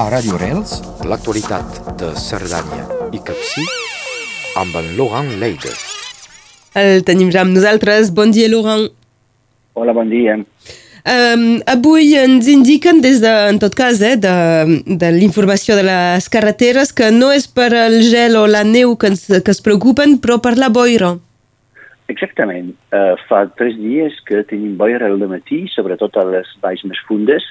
A Radio Rels, l'actualitat de Cerdanya i Capcí amb en Laurent Leide. El tenim ja amb nosaltres. Bon dia, Laurent. Hola, bon dia. Um, avui ens indiquen des de, en tot cas, eh, de, de l'informació de les carreteres que no és per el gel o la neu que, ens, que es preocupen, però per la boira. Exactament. Uh, fa tres dies que tenim boira al matí, sobretot a les valls més fundes,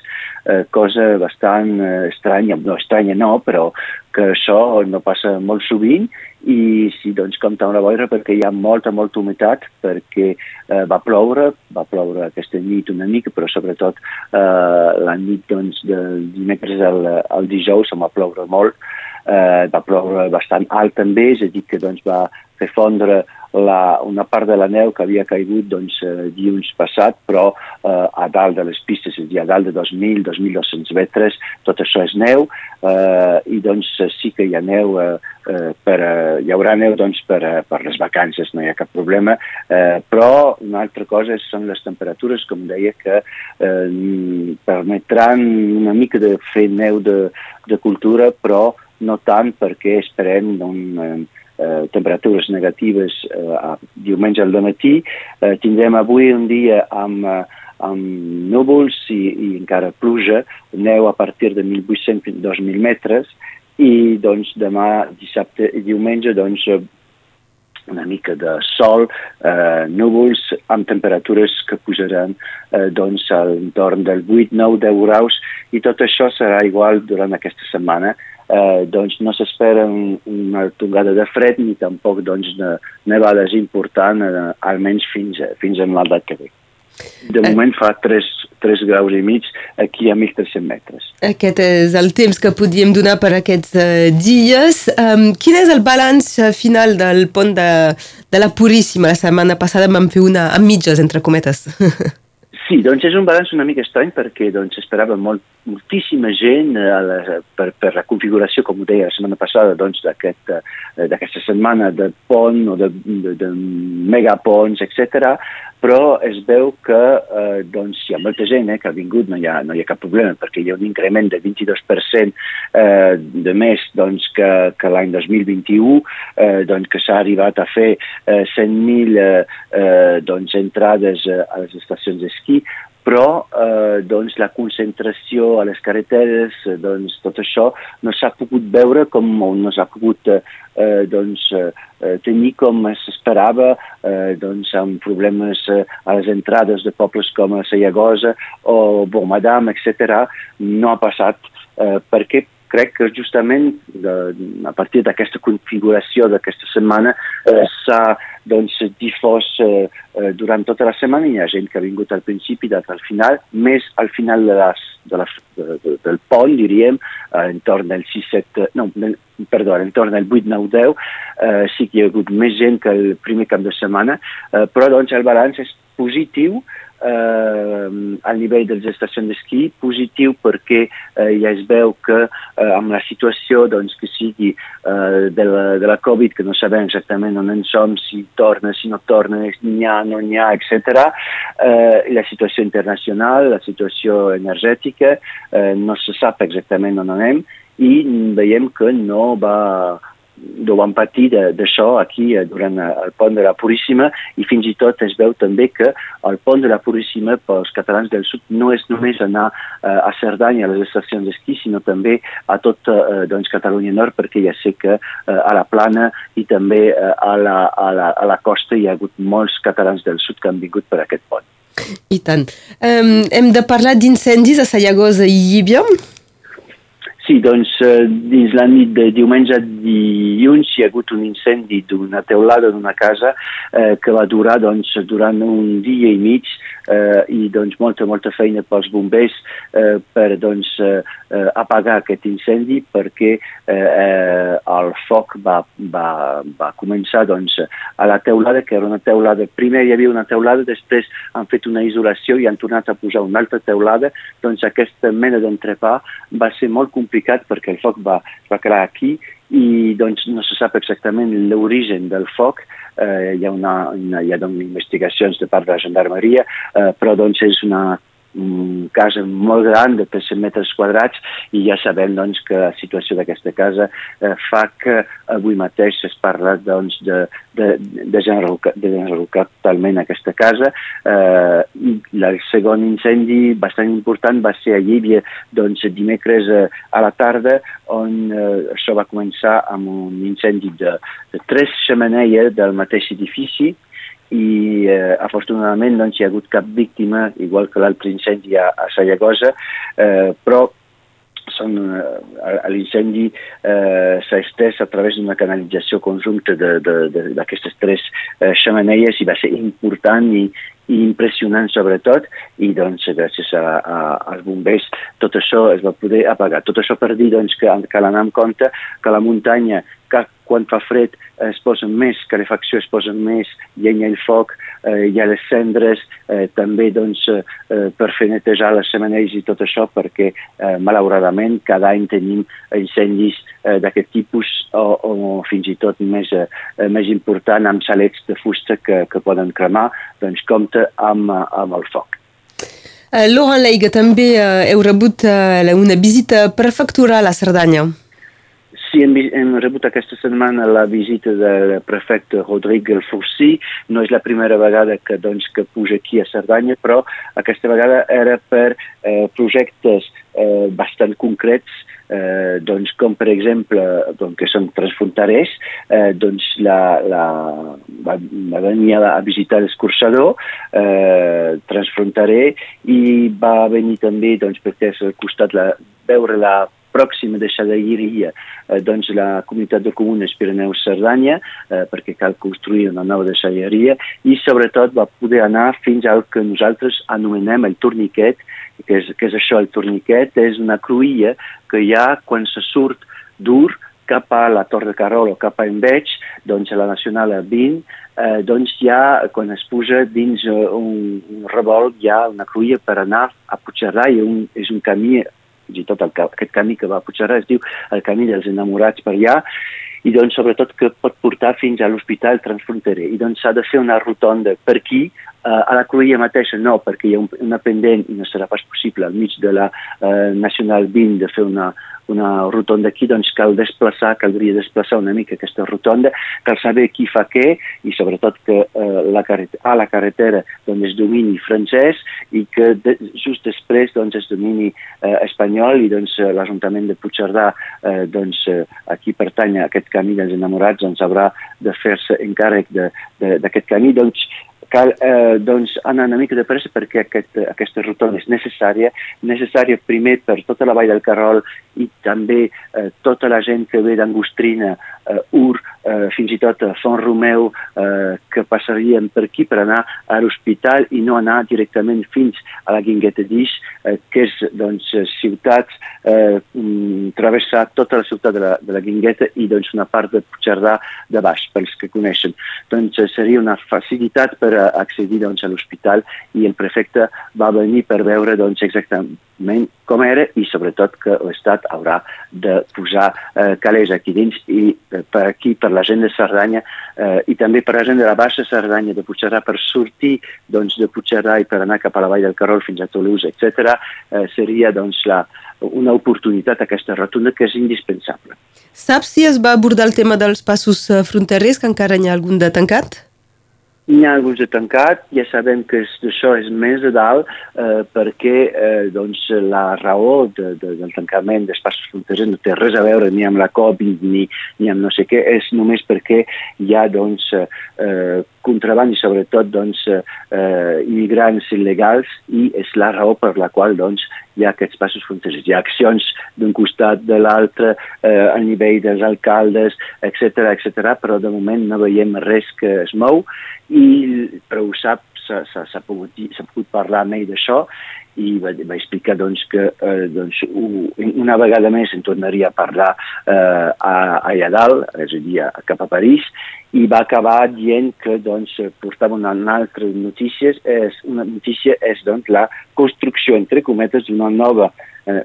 uh, cosa bastant uh, estranya, no estranya no, però que això no passa molt sovint. I sí, doncs, compta la boira perquè hi ha molta, molta humitat, perquè eh, va ploure, va ploure aquesta nit una mica, però sobretot eh, la nit doncs, del dimecres al, al dijous em va ploure molt, eh, va ploure bastant alt també, és a dir que doncs, va fer fondre la, una part de la neu que havia caigut doncs, eh, dilluns passat, però eh, a dalt de les pistes, és a dir, a dalt de 2.000, 2.200 metres, tot això és neu, eh, i doncs sí que hi ha neu, eh, eh, per, eh, hi haurà neu doncs, per, eh, per les vacances, no hi ha cap problema, eh, però una altra cosa són les temperatures, com deia, que eh, permetran una mica de fer neu de, de cultura, però no tant perquè esperem un, eh, temperatures negatives eh, a diumenge al matí. Eh, tindrem avui un dia amb, eh, amb núvols i, i encara pluja, neu a partir de 1.800-2.000 metres, i doncs demà, dissabte i diumenge, doncs una mica de sol, eh, núvols amb temperatures que pujaran eh, doncs a l'entorn del 8, 9, 10 graus i tot això serà igual durant aquesta setmana. Eh, doncs no s'espera un, una tongada de fred ni tampoc doncs, de nevades important, eh, almenys fins, fins en l'aldat que ve. De moment fa 3, 3 graus i mig aquí a 1.300 metres. Aquest és el temps que podíem donar per aquests uh, dies. Um, quin és el balanç final del pont de, de la Puríssima? La setmana passada vam fer una a mitges, entre cometes. Sí, doncs és un balanç una mica estrany perquè doncs, esperava molt, moltíssima gent eh, a la, per, per la configuració, com ho deia la setmana passada, doncs, d'aquesta aquest, setmana de pont o de, de, de megapons, etc. Però es veu que eh, doncs, hi ha molta gent eh, que ha vingut, no hi ha, no hi ha cap problema, perquè hi ha un increment de 22% eh, de més doncs, que, que l'any 2021, eh, doncs, que s'ha arribat a fer eh, 100.000 eh, eh, doncs, entrades eh, a les estacions d'esquí, però eh, doncs, la concentració a les carreteres, eh, doncs, tot això no s'ha pogut veure com no s'ha pogut eh, doncs, eh, tenir com s'esperava eh, doncs, amb problemes eh, a les entrades de pobles com Sayagosa o Bomadam, etc. No ha passat eh, perquè crec que justament de, a partir d'aquesta configuració d'aquesta setmana eh, s'ha doncs, difós eh, eh, durant tota la setmana. Hi ha gent que ha vingut al principi i al final, més al final de les, de les, de, de, del pont, diríem, eh, entorn del 6-7, no, perdó, entorn del 8-9-10, eh, sí que hi ha hagut més gent que el primer cap de setmana, eh, però doncs el balanç és positiu, eh, al nivell de les estacions d'esquí, positiu perquè eh, ja es veu que eh, amb la situació doncs, que sigui eh, de, la, de la Covid, que no sabem exactament on en som, si torna, si no torna, n'hi ha, no n'hi ha, etc. Eh, la situació internacional, la situació energètica, eh, no se sap exactament on anem i veiem que no va vam patir d'això aquí eh, durant eh, el pont de la Puríssima i fins i tot es veu també que el pont de la Puríssima pels catalans del sud no és només anar eh, a Cerdanya a les estacions d'esquí, sinó també a tot doncs, Catalunya Nord, perquè ja sé que a la plana i també a, la, a, la, a la costa hi ha hagut molts catalans del sud que han vingut per aquest pont. I tant. Um, hem de parlar d'incendis a Sayagosa i Llívia? Sí, doncs eh, dins la nit de diumenge a dilluns hi ha hagut un incendi d'una teulada d'una casa eh, que va durar doncs, durant un dia i mig eh, i doncs, molta, molta feina pels bombers eh, per doncs, eh, apagar aquest incendi perquè eh, eh, el foc va, va, va començar doncs, a la teulada, que era una teulada, primer hi havia una teulada, després han fet una isolació i han tornat a posar una altra teulada, doncs aquesta mena d'entrepà va ser molt complicat complicat perquè el foc va, va crear aquí i doncs no se sap exactament l'origen del foc. Eh, hi ha, una, una, hi ha doncs, investigacions de part de la gendarmeria, eh, però doncs és una casa molt gran de 300 metres quadrats i ja sabem doncs, que la situació d'aquesta casa eh, fa que avui mateix es parla doncs, de, de, de, desenrocar, de desenrocar totalment aquesta casa. Eh, el segon incendi bastant important va ser a Llívia doncs, dimecres eh, a la tarda on eh, això va començar amb un incendi de, de tres xamaneies del mateix edifici i eh, afortunadament no hi ha hagut cap víctima, igual que l'altre incendi a, a Sallagosa, eh, però són, eh, l'incendi eh, s'ha estès a través d'una canalització conjunta d'aquestes tres eh, xamaneies i va ser important i, i impressionant sobretot i doncs gràcies a, a, als bombers tot això es va poder apagar. Tot això per dir doncs, que cal anar en compte que la muntanya que quan fa fred es posen més calefacció, es posen més llenya i foc, eh, hi ha les cendres, eh, també doncs, eh, per fer netejar les semenells i tot això, perquè eh, malauradament cada any tenim incendis eh, d'aquest tipus o, o fins i tot més, eh, més important amb salets de fusta que, que poden cremar, doncs compte amb, amb el foc. Uh, Laurent Leiga, també heu rebut una visita prefectural a Cerdanya. Sí, hem, hem rebut aquesta setmana la visita del prefecte Rodrigo Forcí. No és la primera vegada que, doncs, que puja aquí a Cerdanya, però aquesta vegada era per eh, projectes eh, bastant concrets eh, doncs, com per exemple doncs, que són transfronterers, eh, doncs la, la, va, va venir a, a visitar l'escorçador eh, transfronterer i va venir també doncs, perquè és al costat la, veure la pròxima de Xadaïria, eh, doncs la comunitat de comunes Pirineus-Cerdanya, eh, perquè cal construir una nova deixalleria, i sobretot va poder anar fins al que nosaltres anomenem el torniquet, que és, que és això, el torniquet és una cruïlla que hi ha quan se surt dur cap a la Torre de Carol o cap a Enveig, doncs a la Nacional 20, eh, doncs ha, quan es puja dins uh, un, un revolt, hi ha una cruïlla per anar a Puigcerdà i un, és un camí fins i tot el, aquest camí que va a Puigcerà es diu el camí dels enamorats per allà, i doncs sobretot que pot portar fins a l'hospital transfronterer. I doncs s'ha de fer una rotonda per aquí, eh, a la Cruïlla mateixa no, perquè hi ha un, una pendent i no serà pas possible al mig de la eh, Nacional 20 de fer una, una rotonda aquí, doncs cal desplaçar, caldria desplaçar una mica aquesta rotonda, cal saber qui fa què i sobretot que eh, la a la carretera doncs, es domini francès i que de, just després doncs, es domini eh, espanyol i doncs, l'Ajuntament de Puigcerdà eh, doncs, eh, aquí pertany a aquest camí dels enamorats doncs, haurà de fer-se encàrrec d'aquest camí. Doncs, cal eh, doncs, anar una mica de pressa perquè aquest, aquesta rotonda és necessària, necessària primer per tota la vall del Carol i també eh, tota la gent que ve d'Angostrina, eh, Ur, eh, fins i tot a Font Romeu, eh, que passarien per aquí per anar a l'hospital i no anar directament fins a la Guingueta d'Ix, eh, que és doncs, ciutats, eh, mm, travessar tota la ciutat de la, de la Guingueta i doncs, una part de Puigcerdà de baix, pels que coneixen. Doncs eh, seria una facilitat per accedir doncs, a l'hospital i el prefecte va venir per veure doncs, exactament com era i sobretot que l'Estat haurà de posar eh, calés aquí dins i eh, per aquí, per la gent de Cerdanya eh, i també per la gent de la Baixa Cerdanya de Puigcerdà per sortir doncs, de Puigcerdà i per anar cap a la Vall del Carol fins a Toulouse, etc. Eh, seria doncs, la, una oportunitat aquesta rotunda que és indispensable. Saps si es va abordar el tema dels passos eh, fronterers, que encara n'hi ha algun de tancat? N'hi ha alguns de tancat, ja sabem que això és més de dalt eh, perquè eh, doncs, la raó de, de, del tancament d'espaços fronterers no té res a veure ni amb la Covid ni, ni amb no sé què, és només perquè hi ha doncs, eh, contraband i sobretot doncs, eh, immigrants il·legals i és la raó per la qual doncs, hi ha aquests passos fronterers. Hi ha accions d'un costat de l'altre eh, a nivell dels alcaldes, etc etc, però de moment no veiem res que es mou i però ho sap, s'ha pogut, pogut parlar amb ell d'això i va, va explicar doncs, que eh, doncs, una vegada més en tornaria a parlar eh, a, allà dalt, és a dir, a, cap a París, i va acabar dient que doncs, portava una, una altra notícia, és, una notícia és doncs, la construcció, entre cometes, d'una nova eh,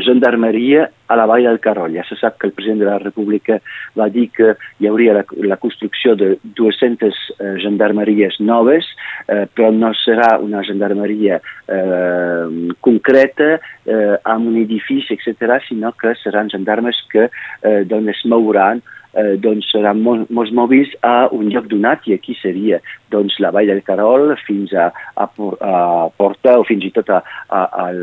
gendarmeria a la Vall del Carol. Ja se sap que el president de la República va dir que hi hauria la, la construcció de 200 eh, gendarmeries noves, eh, però no serà una gendarmeria eh, concreta eh, amb un edifici, etc., sinó que seran gendarmes que eh, doncs es mouran eh, doncs seran molt, molts mòbils a un lloc donat i aquí seria doncs, la Vall del Carol fins a, a, a Porta o fins i tot a, a, al,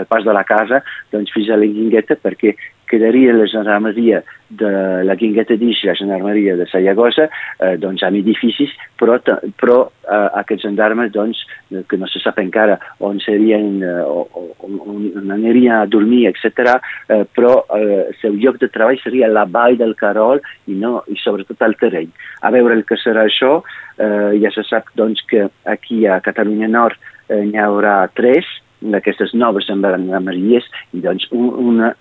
al pas de la casa, doncs fins a la Guingueta perquè quedaria la gendarmeria de la Guingueta d'Ix, la gendarmeria de Sallagosa, eh, doncs amb edificis, però, però eh, aquests gendarmes, doncs, que no se sap encara on serien, eh, on, on anirien a dormir, etc., eh, però eh, el seu lloc de treball seria la vall del Carol i, no, i sobretot el terreny. A veure el que serà això, eh, ja se sap doncs, que aquí a Catalunya Nord eh, n'hi haurà tres, d'aquestes noves embaramaries i doncs una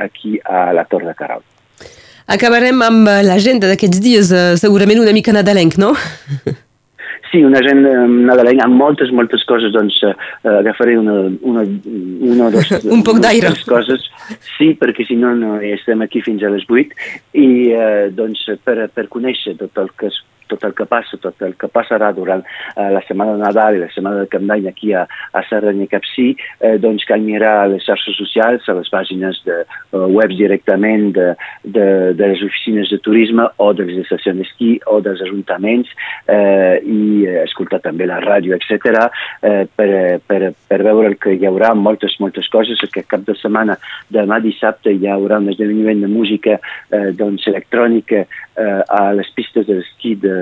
aquí a la Torre de Carol. Acabarem amb l'agenda d'aquests dies, eh, segurament una mica nadalenc, no? Sí, una agenda nadalenc amb moltes, moltes coses, doncs uh, agafaré una, una, una o dos... Un poc d'aire. coses, sí, perquè si no, no estem aquí fins a les 8, i uh, doncs per, per conèixer tot el que es tot el que passa, tot el que passarà durant eh, la setmana de Nadal i la setmana de Cap d'Any aquí a, a Cerdanya i Capcí, eh, doncs cal mirar a les xarxes socials, a les pàgines de uh, webs directament de, de, de les oficines de turisme o de les estacions d'esquí o dels ajuntaments eh, i escoltar també la ràdio, etc. Eh, per, per, per veure el que hi haurà moltes, moltes coses, que cap de setmana, demà dissabte, hi haurà un esdeveniment de música eh, doncs, electrònica eh, a les pistes de l'esquí de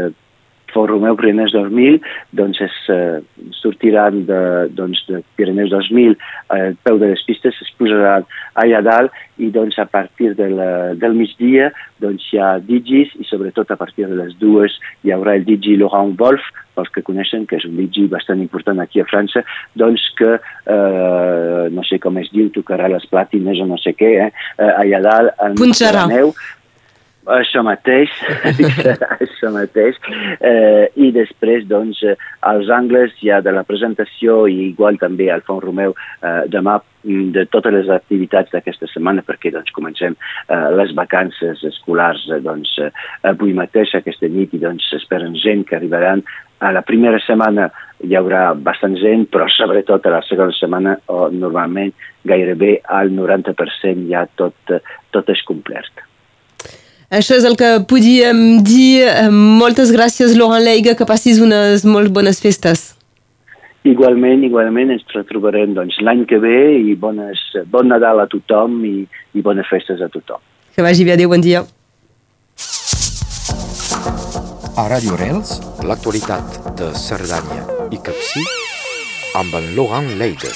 Font Romeu Pirineus 2000 doncs es eh, sortiran de, doncs, de Pirineus 2000 al peu de les pistes, es posaran allà dalt i doncs a partir de la, del migdia doncs hi ha digis i sobretot a partir de les dues hi haurà el digi Laurent Wolf pels que coneixen, que és un digi bastant important aquí a França, doncs que eh, no sé com es diu, tocarà les platines o no sé què, eh, allà dalt en Punxarà. neu això mateix, això mateix. Eh, I després, doncs, als angles ja de la presentació i igual també al Font Romeu eh, demà de totes les activitats d'aquesta setmana perquè doncs, comencem eh, les vacances escolars eh, doncs, eh, avui mateix, aquesta nit, i doncs esperen gent que arribaran a la primera setmana hi haurà bastant gent, però sobretot a la segona setmana normalment gairebé al 90% ja tot, tot és complert. Això és el que podíem dir. Moltes gràcies, Laurent Leiga, que passis unes molt bones festes. Igualment, igualment, ens retrobarem doncs, l'any que ve i bones, bon Nadal a tothom i, i bones festes a tothom. Que vagi bé, adéu, bon dia. A Radio Rels, l'actualitat de Cerdanya i Capcí amb en Laurent Leiga.